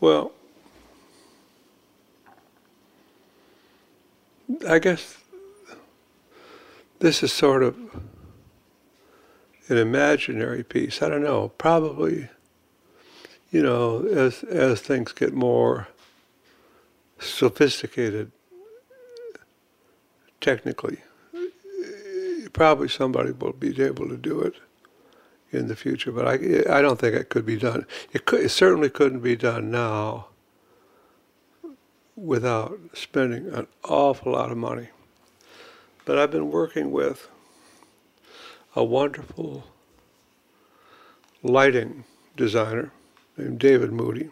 Well, I guess this is sort of an imaginary piece. I don't know. Probably, you know, as as things get more sophisticated technically, probably somebody will be able to do it in the future. But I I don't think it could be done. It could. It certainly couldn't be done now without spending an awful lot of money. But I've been working with a wonderful lighting designer named David Moody.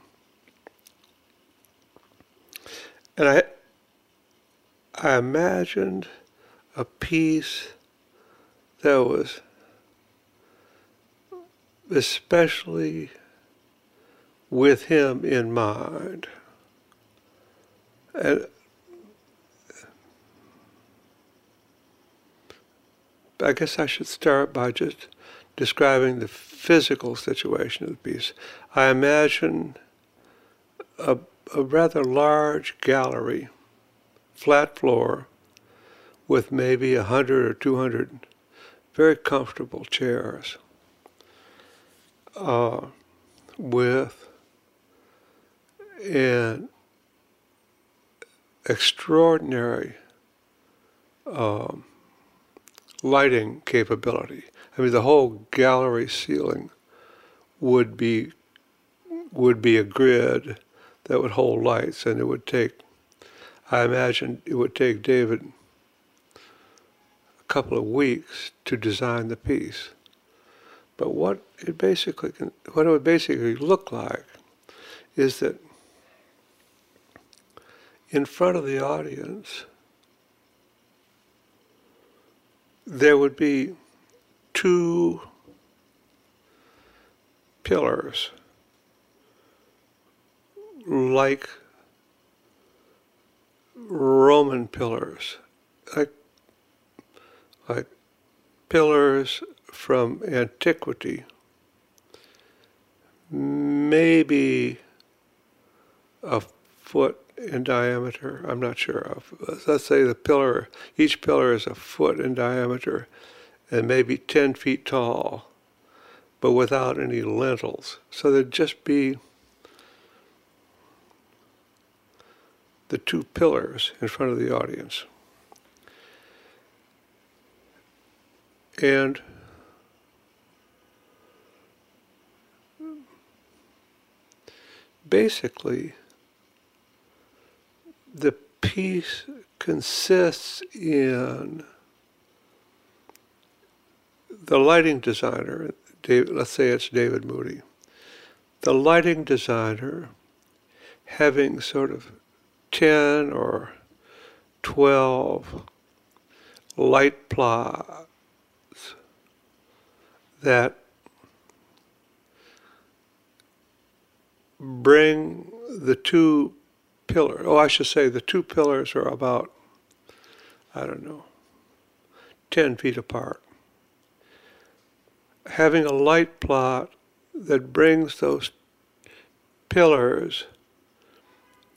And I, I imagined a piece that was especially with him in mind. And I guess I should start by just describing the physical situation of the piece. I imagine a, a rather large gallery, flat floor, with maybe a hundred or two hundred very comfortable chairs, uh, with an extraordinary um, lighting capability. I mean, the whole gallery ceiling would be would be a grid that would hold lights, and it would take. I imagine it would take David a couple of weeks to design the piece. But what it basically can, what it would basically look like is that in front of the audience there would be two pillars like Roman pillars, like, like pillars from antiquity, maybe a foot in diameter. I'm not sure of. Let's say the pillar, each pillar is a foot in diameter and maybe 10 feet tall, but without any lintels. So there'd just be the two pillars in front of the audience. And basically, the piece consists in the lighting designer, David, let's say it's David Moody, the lighting designer having sort of 10 or 12 light plots that bring the two pillars, oh, I should say the two pillars are about, I don't know, 10 feet apart. Having a light plot that brings those pillars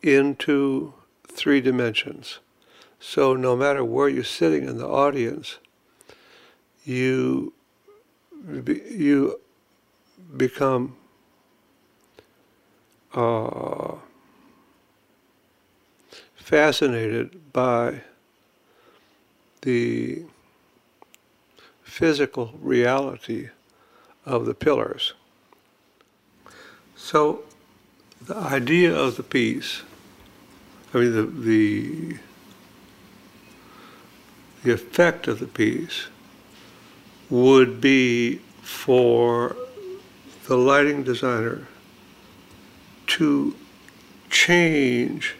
into three dimensions. So no matter where you're sitting in the audience, you you become uh, fascinated by the physical reality of the pillars. So the idea of the piece, I mean the the the effect of the piece would be for the lighting designer to change,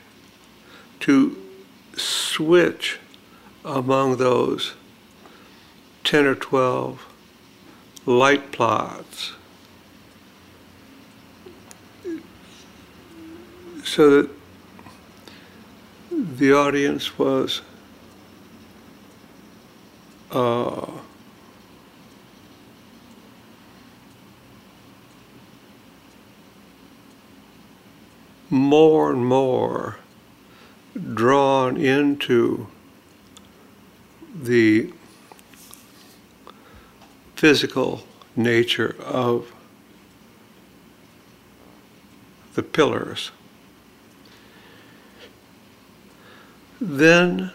to switch among those 10 or 12 light plots so that the audience was uh, more and more drawn into the physical nature of the pillars. Then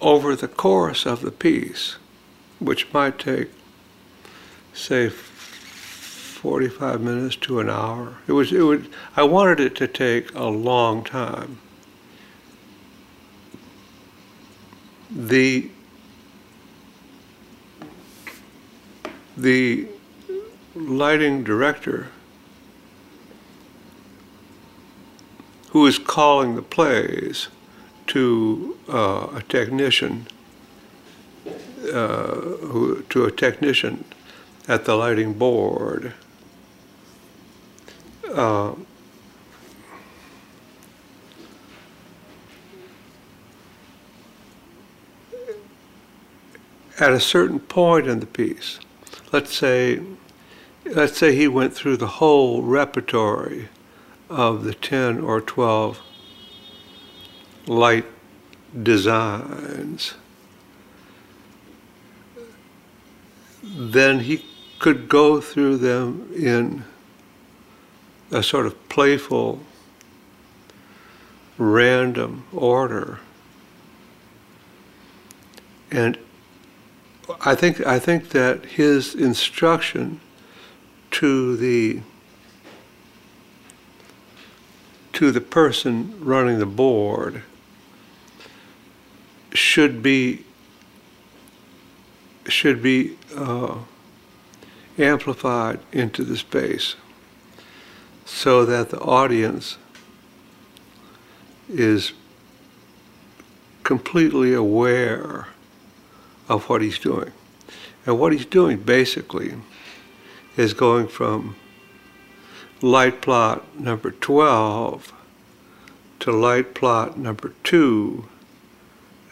over the course of the piece, which might take, say, 45 minutes to an hour. It was, it would, I wanted it to take a long time. The, the lighting director who is calling the plays to uh, a technician, uh, who, to a technician at the lighting board. Uh, at a certain point in the piece, let's say, let's say he went through the whole repertory of the 10 or 12 light designs, then he could go through them in a sort of playful, random order. And I think I think that his instruction to the to the person running the board should be should be uh, amplified into the space so that the audience is completely aware of what he's doing. And what he's doing basically is going from light plot number 12 to light plot number 2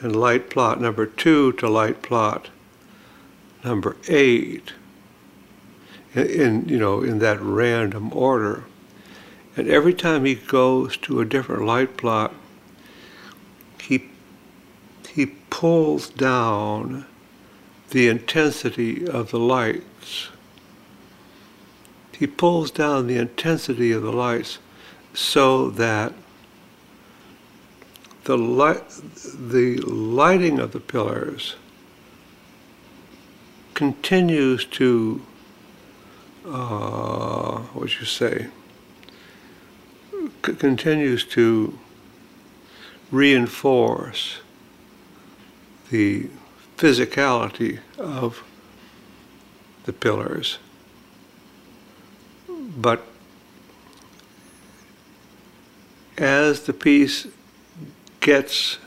and light plot number 2 to light plot number 8 in, you know in that random order and every time he goes to a different light block, he he pulls down the intensity of the lights. He pulls down the intensity of the lights so that the light, the lighting of the pillars continues to, uh, what you say, continues to reinforce the physicality of the pillars. But as the piece gets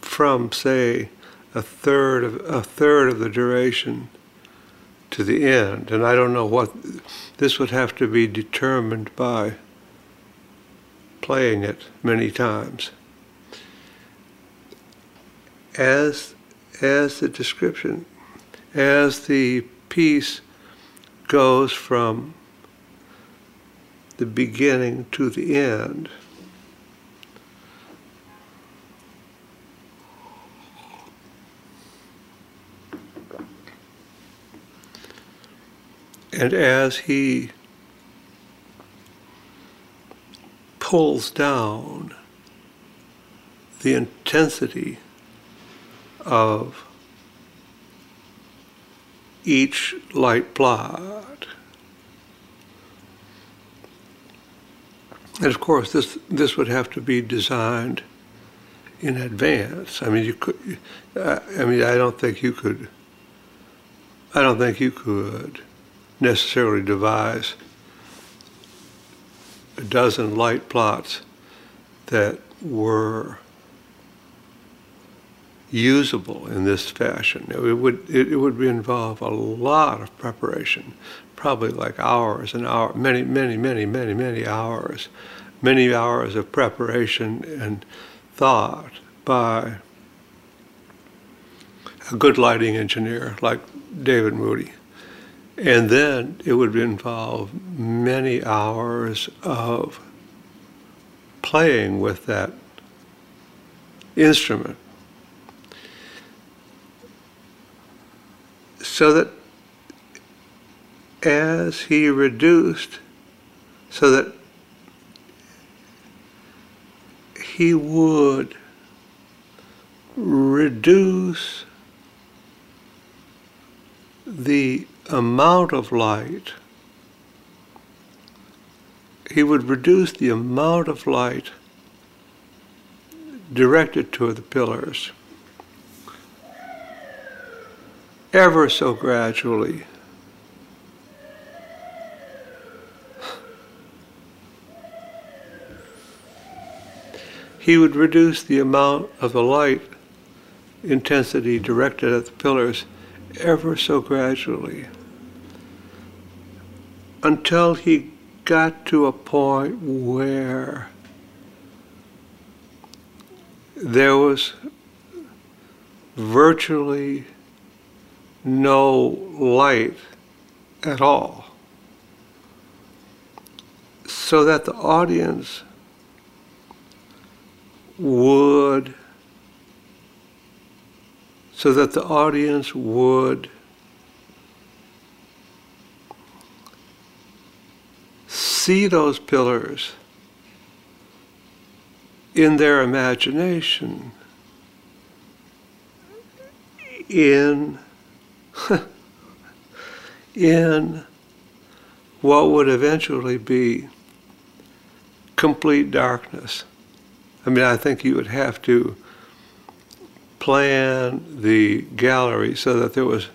from, say, a third of a third of the duration to the end, and I don't know what this would have to be determined by playing it many times. As as the description, as the piece goes from the beginning to the end. And as he pulls down the intensity of each light plot. And of course, this this would have to be designed in advance. I mean, you could. I mean, I don't think you could. I don't think you could necessarily devise a dozen light plots that were usable in this fashion. It would it, would involve a lot of preparation, probably like hours and hours, many many many many many hours, many hours of preparation and thought by a good lighting engineer like David Moody. And then it would involve many hours of playing with that instrument. So that as he reduced, so that he would reduce the amount of light, he would reduce the amount of light directed toward the pillars ever so gradually. He would reduce the amount of the light intensity directed at the pillars ever so gradually until he got to a point where there was virtually no light at all. So that the audience would so that the audience would see those pillars in their imagination in in what would eventually be complete darkness. I mean, I think you would have to plan the gallery so that there was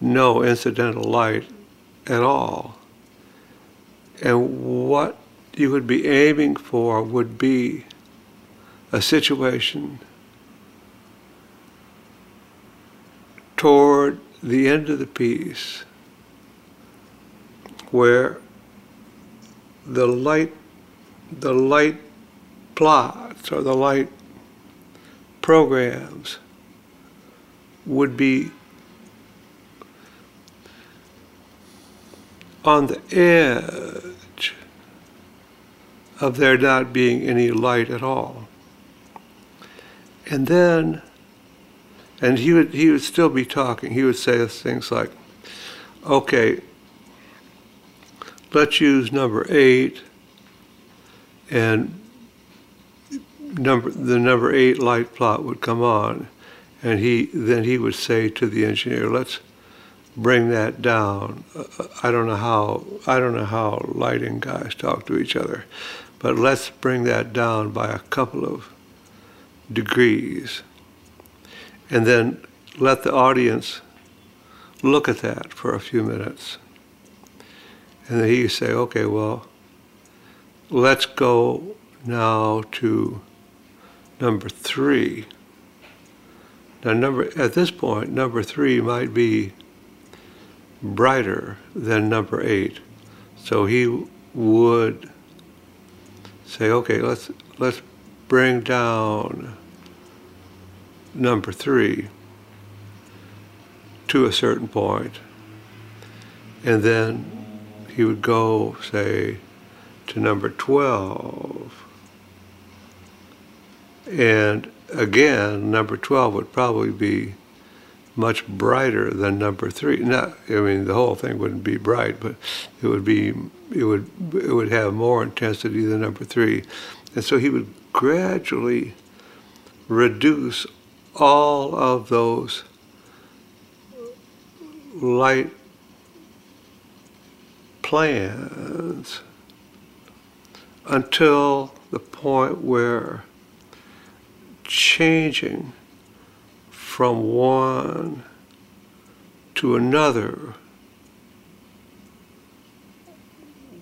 no incidental light at all. And what you would be aiming for would be a situation toward the end of the piece where the light the light plots or the light programs would be on the edge of there not being any light at all. And then, and he would, he would still be talking. He would say things like, okay, let's use number eight and number the number eight light plot would come on, and he then he would say to the engineer, "Let's bring that down." Uh, I don't know how I don't know how lighting guys talk to each other, but let's bring that down by a couple of degrees, and then let the audience look at that for a few minutes, and then he say, "Okay, well." Let's go now to number three. Now, number at this point, number three might be brighter than number eight, so he would say, "Okay, let's let's bring down number three to a certain point, and then he would go say to number twelve." And again, number 12 would probably be much brighter than number three. Not, I mean, the whole thing wouldn't be bright, but it would be, it would, it would have more intensity than number three. And so he would gradually reduce all of those light plans until the point where changing from one to another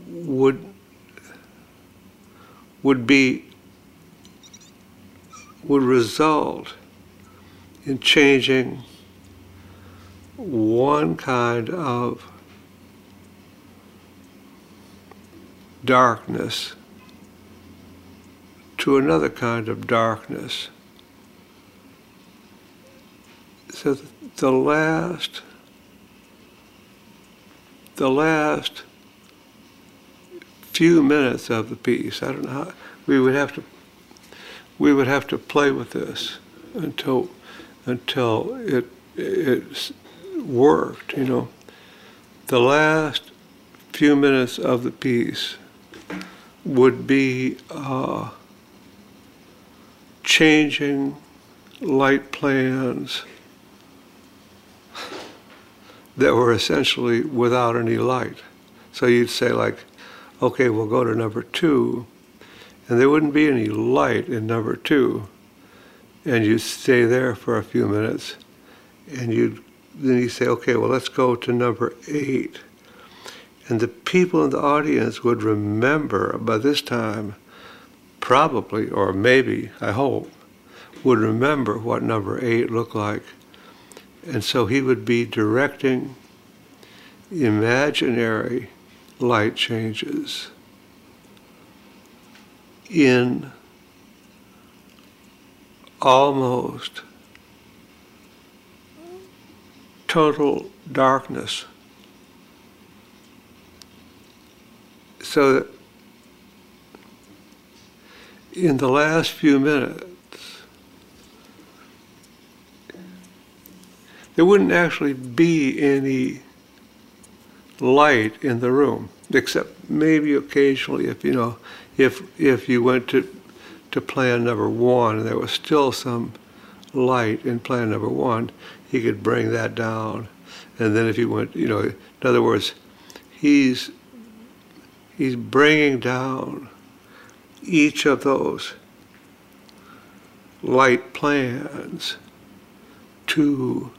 would would be would result in changing one kind of darkness to another kind of darkness so the last the last few minutes of the piece. I don't know how we would have to we would have to play with this until until it it worked. You know, the last few minutes of the piece would be uh, changing light plans that were essentially without any light. So you'd say like, okay, we'll go to number two, and there wouldn't be any light in number two, and you'd stay there for a few minutes, and you'd then you say, okay, well let's go to number eight, and the people in the audience would remember by this time, probably or maybe, I hope, would remember what number eight looked like. And so he would be directing imaginary light changes in almost total darkness. So in the last few minutes, there wouldn't actually be any light in the room, except maybe occasionally if you know if if you went to to plan number one and there was still some light in plan number one, he could bring that down. And then if you went, you know, in other words, he's he's bringing down each of those light plans to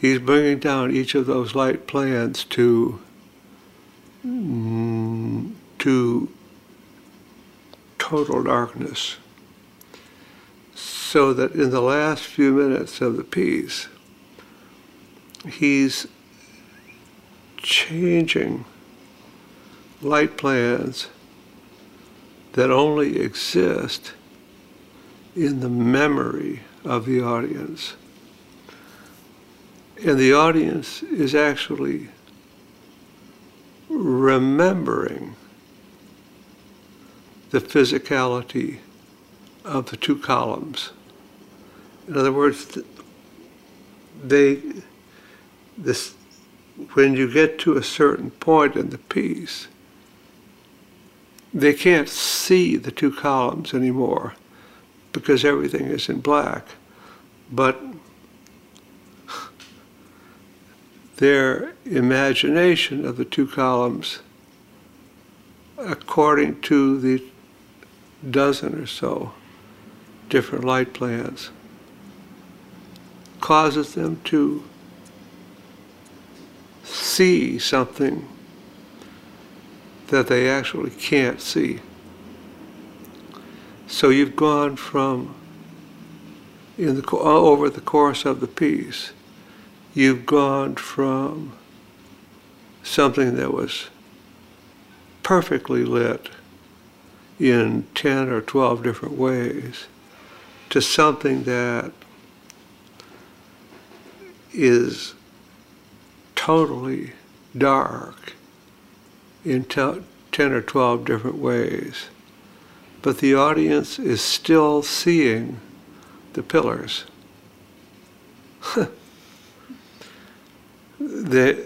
he's bringing down each of those light plans to mm, to total darkness so that in the last few minutes of the piece he's changing light plans that only exist in the memory of the audience. And the audience is actually remembering the physicality of the two columns. In other words, they, this, when you get to a certain point in the piece, they can't see the two columns anymore because everything is in black. But their imagination of the two columns, according to the dozen or so different light plans, causes them to see something that they actually can't see. So you've gone from, in the, over the course of the piece, you've gone from something that was perfectly lit in 10 or 12 different ways to something that is totally dark in 10 or 12 different ways. But the audience is still seeing the pillars. the,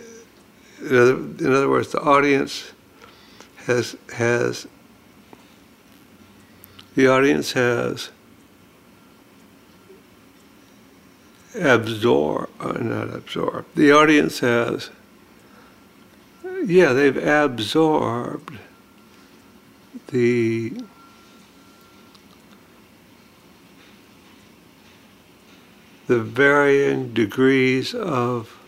in other words, the audience has has the audience has absorbed, uh, not absorbed. The audience has, yeah, they've absorbed the the varying degrees of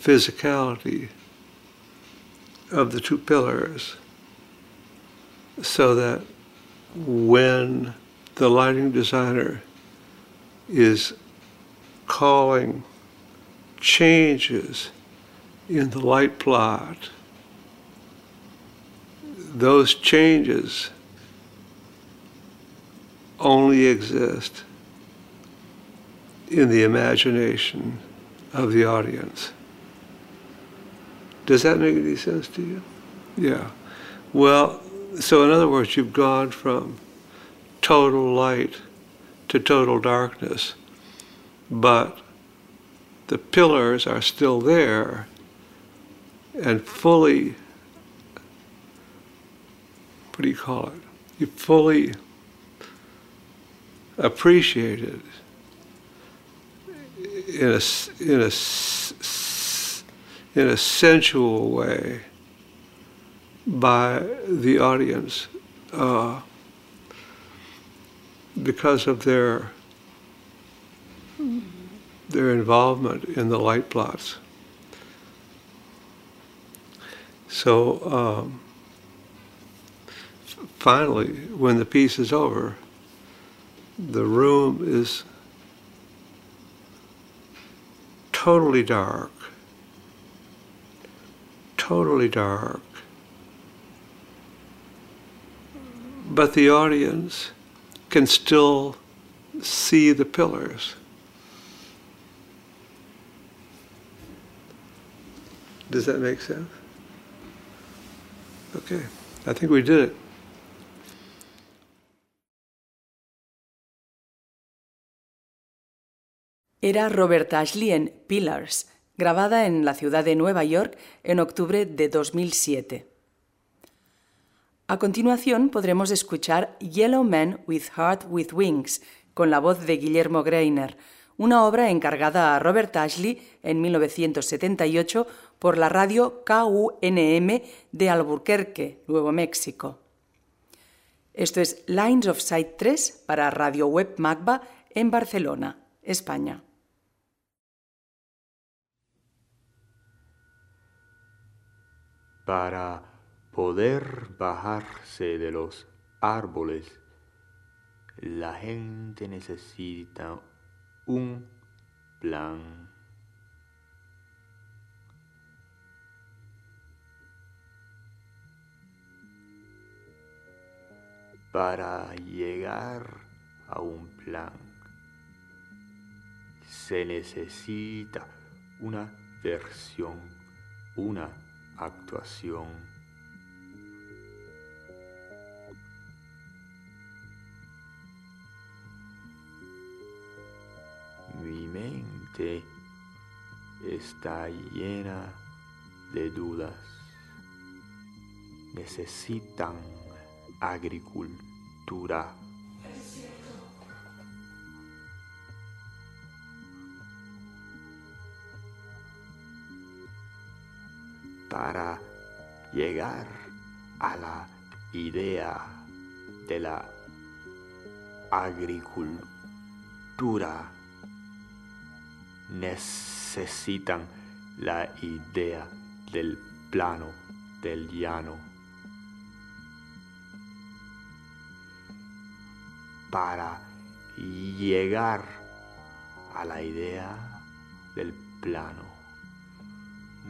physicality of the two pillars so that when the lighting designer is calling changes in the light plot, those changes only exist in the imagination of the audience. Does that make any sense to you? Yeah. Well, so in other words, you've gone from total light to total darkness, but the pillars are still there and fully, what do you call it? You fully appreciate it in a, in a, in a sensual way by the audience uh, because of their their involvement in the light plots. So um, finally, when the piece is over, the room is totally dark, totally dark. But the audience can still see the pillars. Does that make sense? Okay, I think we did it. Era Robert Ashley en Pillars, grabada en la ciudad de Nueva York en octubre de 2007. A continuación podremos escuchar Yellow Man with Heart with Wings, con la voz de Guillermo Greiner, una obra encargada a Robert Ashley en 1978 por la radio KUNM de Albuquerque, Nuevo México. Esto es Lines of Sight 3 para Radio Web Magba en Barcelona, España. Para poder bajarse de los árboles, la gente necesita un plan. Para llegar a un plan se necesita una versión, una actuación. Mi mente está llena de dudas. Necesitan agricultura. Para llegar a la idea de la agricultura necesitan la idea del plano del llano. Para llegar a la idea del plano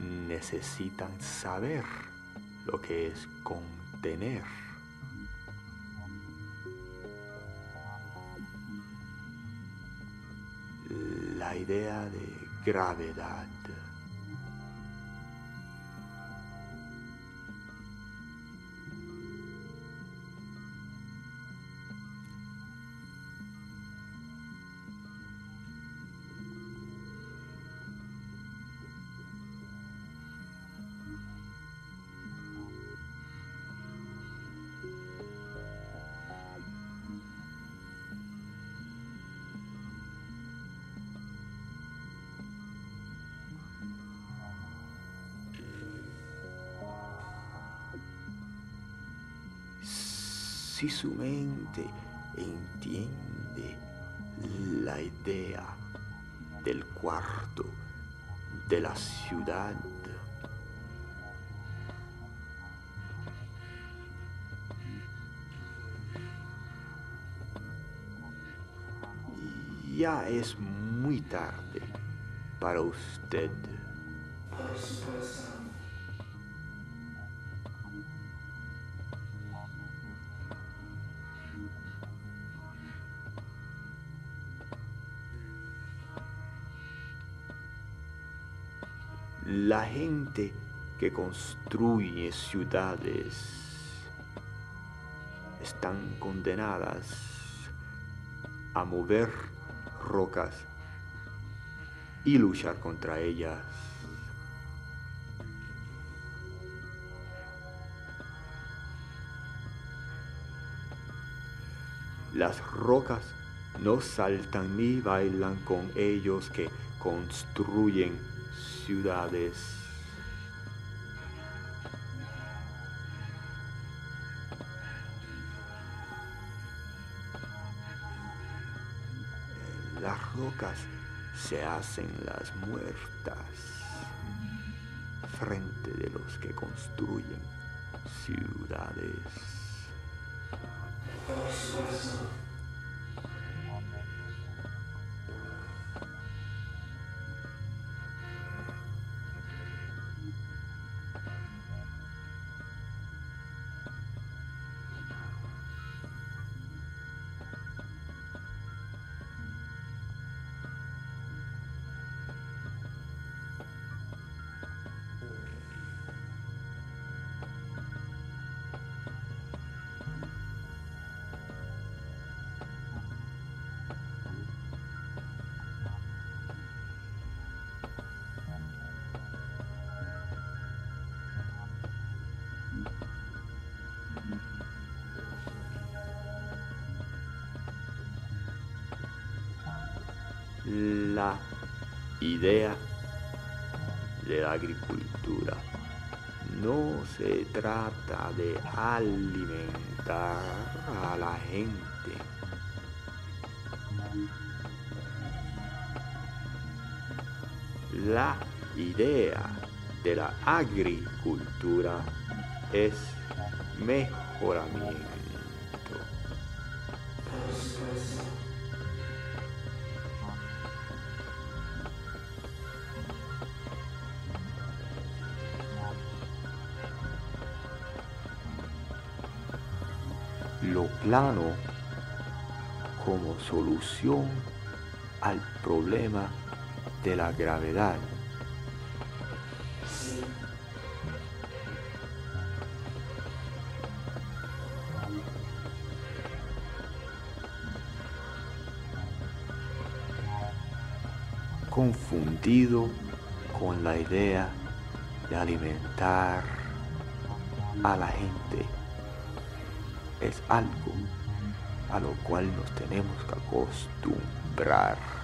necesitan saber lo que es contener. La idea de gravedad. Su mente entiende la idea del cuarto de la ciudad, ya es muy tarde para usted. La gente que construye ciudades están condenadas a mover rocas y luchar contra ellas. Las rocas no saltan ni bailan con ellos que construyen ciudades. Las rocas se hacen las muertas frente de los que construyen ciudades. Idea de la agricultura. No se trata de alimentar a la gente. La idea de la agricultura es mejoramiento. Como solución al problema de la gravedad. confundido con la idea de alimentar a la gente es algo a lo cual nos tenemos que acostumbrar.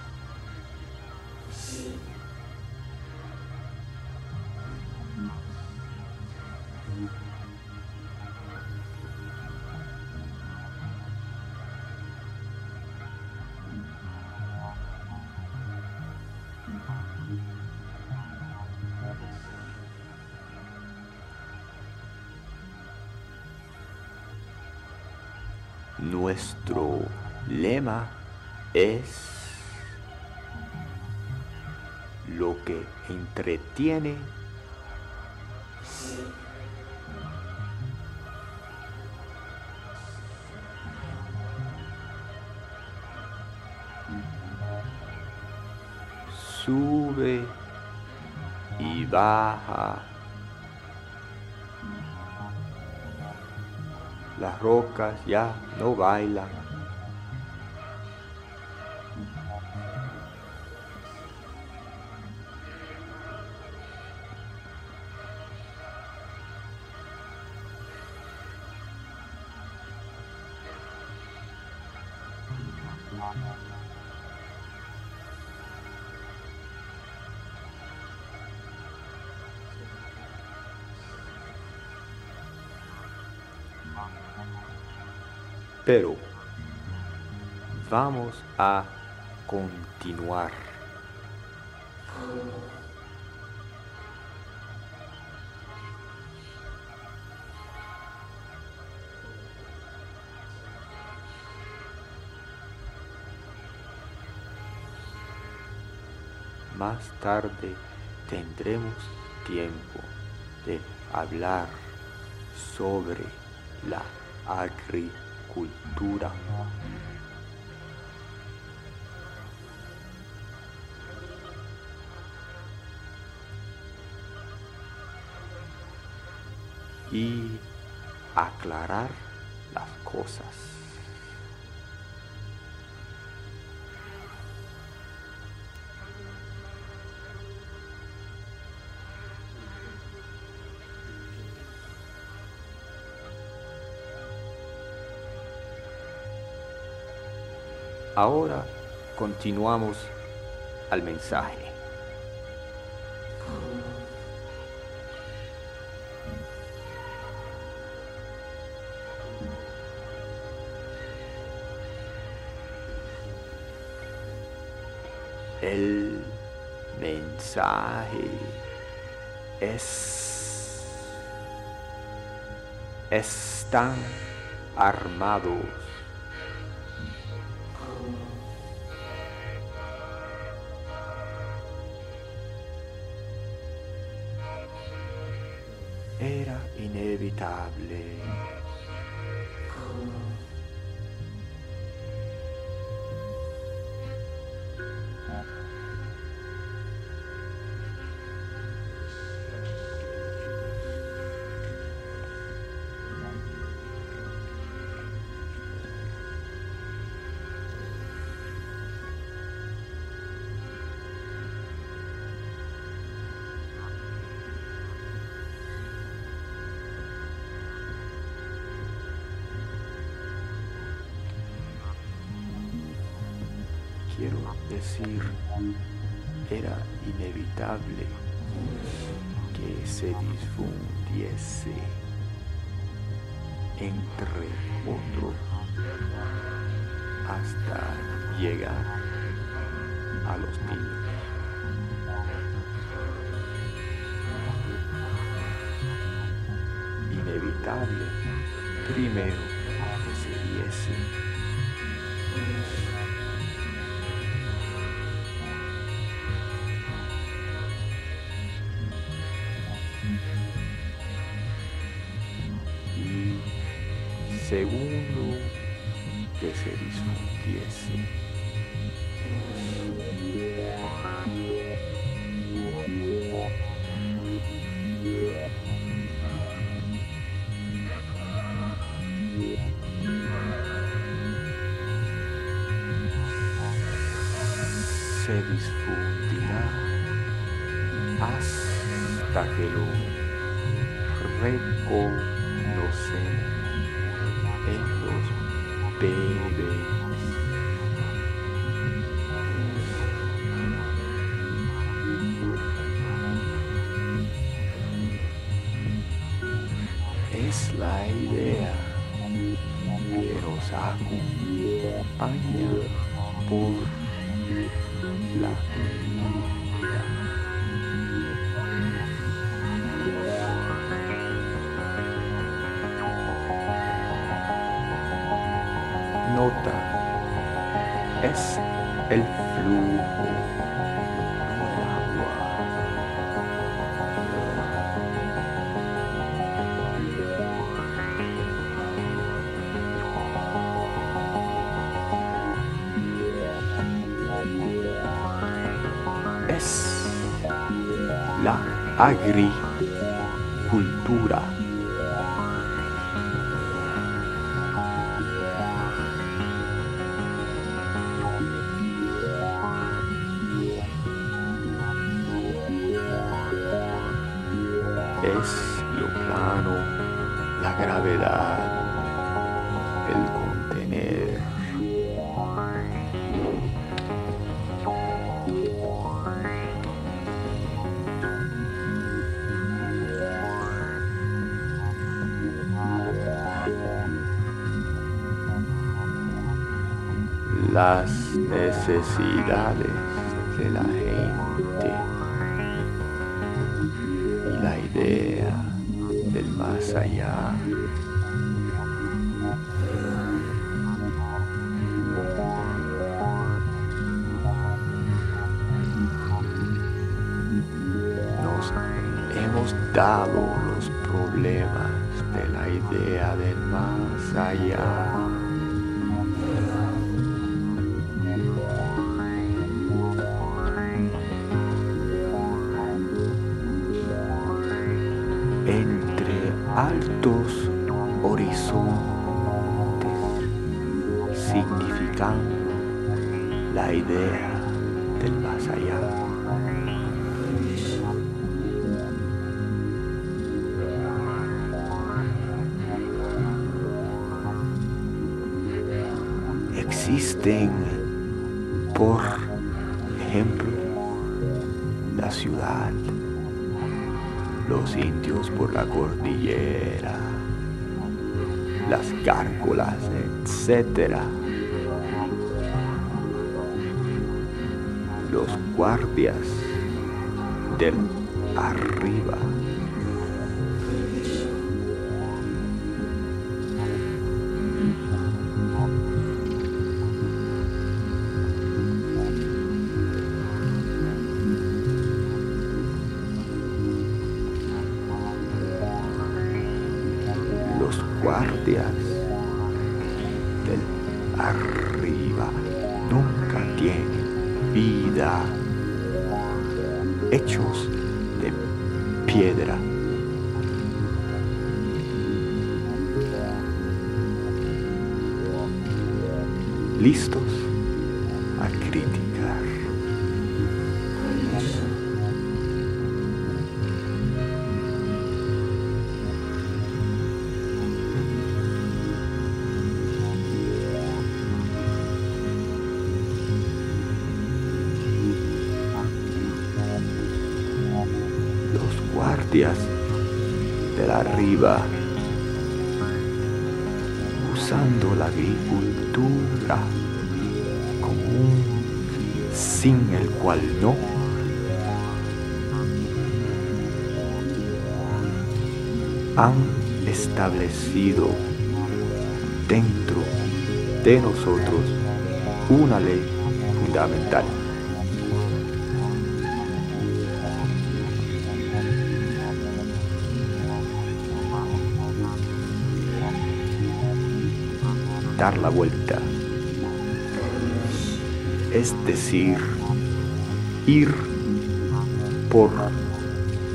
Entretiene sube y baja las rocas ya no bailan. Pero vamos a continuar. más tarde tendremos tiempo de hablar sobre la agricultura. Y aclarar las cosas. Ahora continuamos al mensaje. El mensaje es están armados segundo que se difundiese. Es la agricultura. Necesidades de la gente y la idea del más allá. Nos hemos dado los problemas de la idea del más allá. Altos horizontes, significando la idea del más allá. Existen, por indios por la cordillera, las gárgolas, etc. Los guardias del arriba. Listos a criticar. Los guardias de la usando la agricultura como un sin el cual no. Han establecido dentro de nosotros una ley fundamental. Dar la vuelta. Es decir, ir por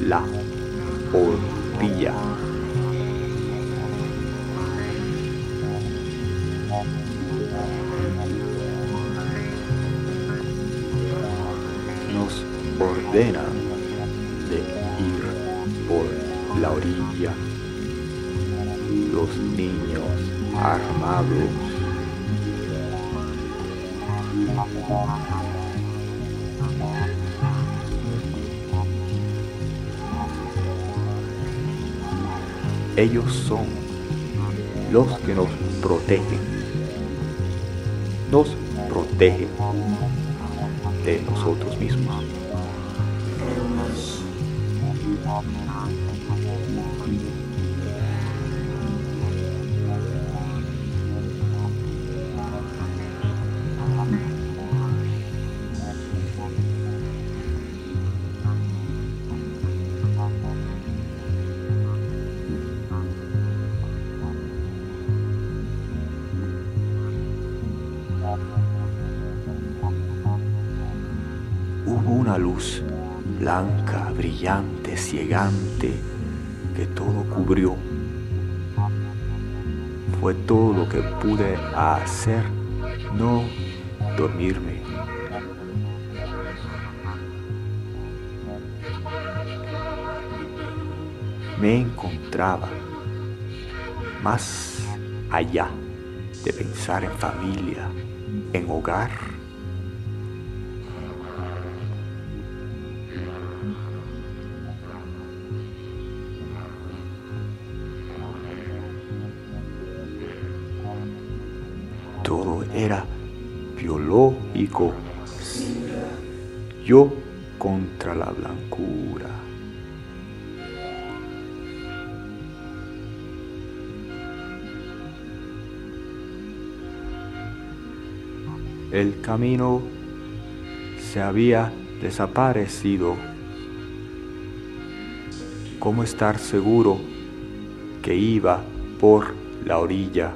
la Ellos son los que nos protegen. Nos protegen de nosotros mismos. Blanca, brillante, ciegante, que todo cubrió. Fue todo lo que pude hacer, no dormirme. Me encontraba más allá de pensar en familia, en hogar. Yo contra la blancura. El camino se había desaparecido. ¿Cómo estar seguro que iba por la orilla?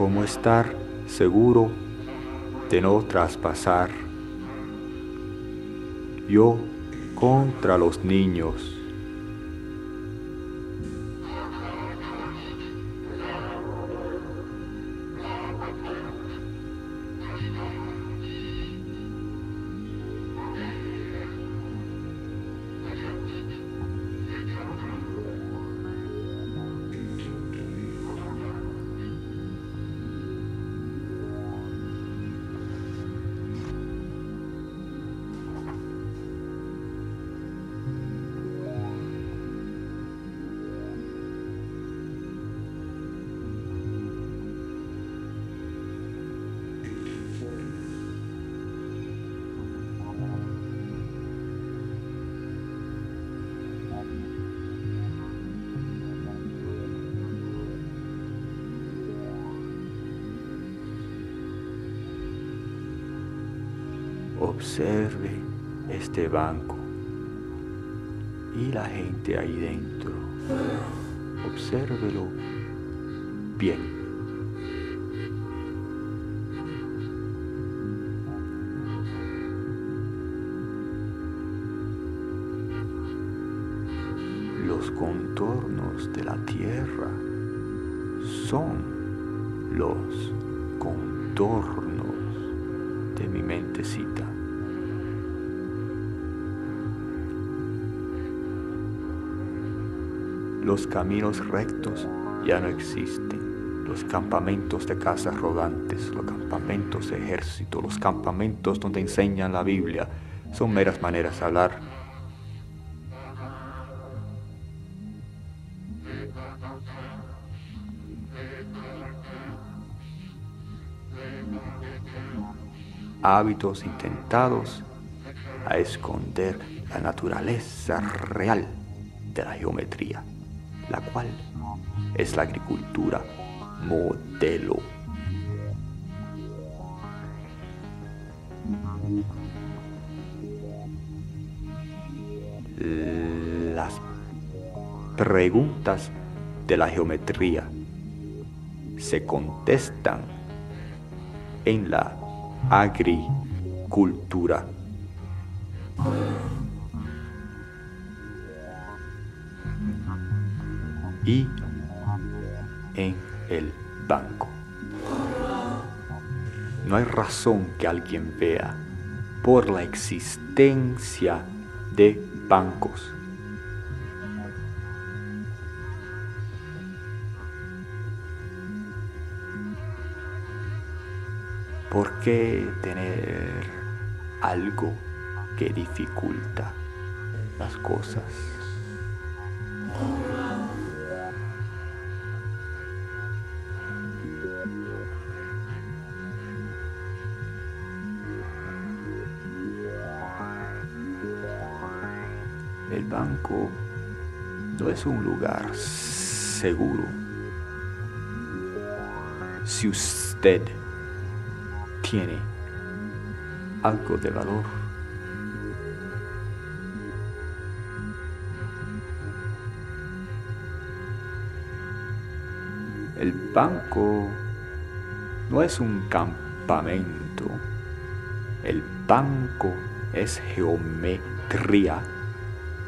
¿Cómo estar seguro de no traspasar. Yo contra los niños. Banco y la gente ahí dentro. Obsérvelo bien. Los contornos de la tierra son los contornos de mi mentecita. Los caminos rectos ya no existen. Los campamentos de casas rodantes, los campamentos de ejército, los campamentos donde enseñan la Biblia, son meras maneras de hablar. Hábitos intentados a esconder la naturaleza real de la geometría la cual es la agricultura modelo. Las preguntas de la geometría se contestan en la agricultura. Y en el banco. No hay razón que alguien vea por la existencia de bancos. ¿Por qué tener algo que dificulta las cosas? No es un lugar seguro. Si usted tiene algo de valor, el banco no es un campamento. El banco es geometría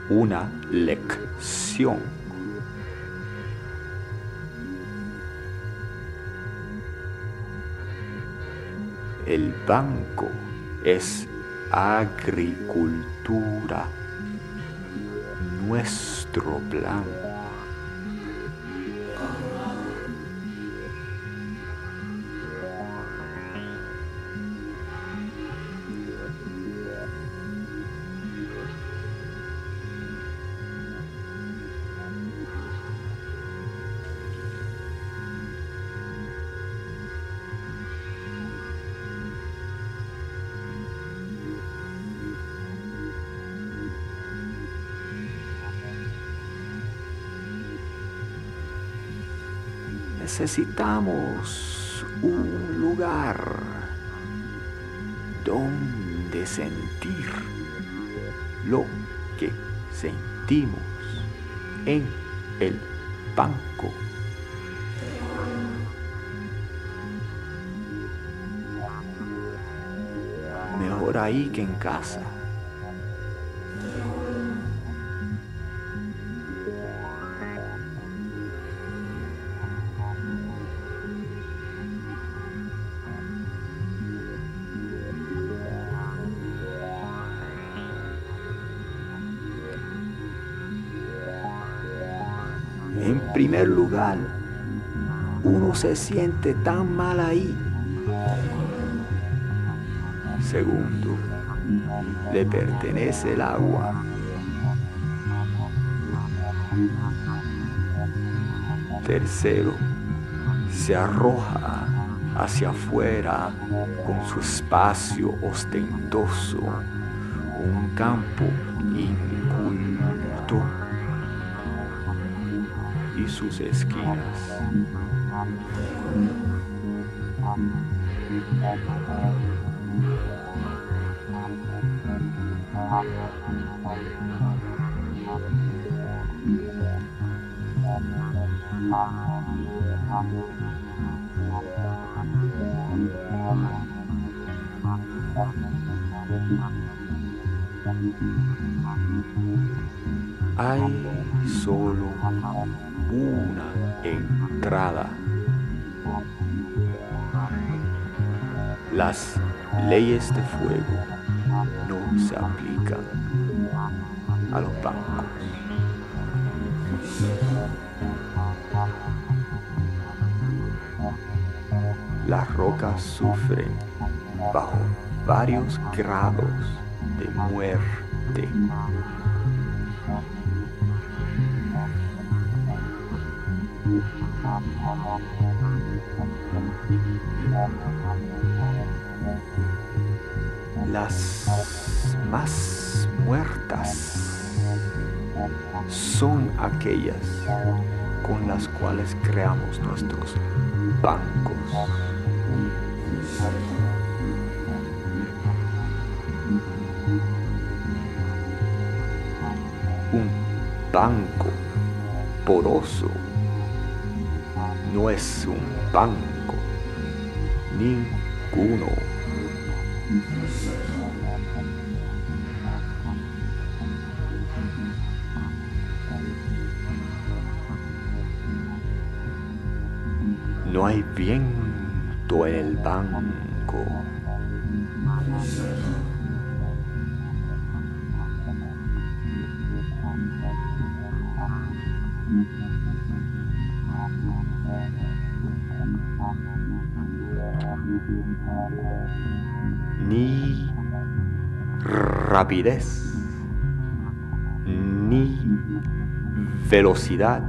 una lección. El banco es agricultura, nuestro plan. Necesitamos un lugar donde sentir lo que sentimos en el banco. por ahí que en casa. Uno se siente tan mal ahí. Segundo, le pertenece el agua. Tercero, se arroja hacia afuera con su espacio ostentoso, un campo sus esquinas. Hay solo una entrada. Las leyes de fuego no se aplican a los bancos. Las rocas sufren bajo varios grados de muerte. Las más muertas son aquellas con las cuales creamos nuestros bancos. Un banco poroso no es un banco, ninguno. No hay viento en el banco. Rapidez, ni velocidad.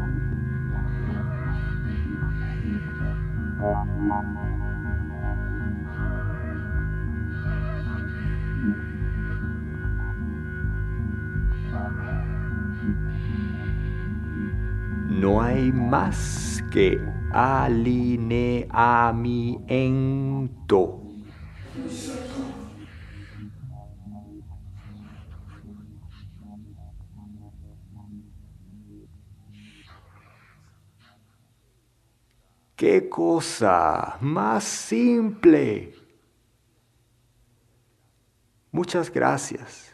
No hay más que alineamiento. ¡Qué cosa más simple! Muchas gracias.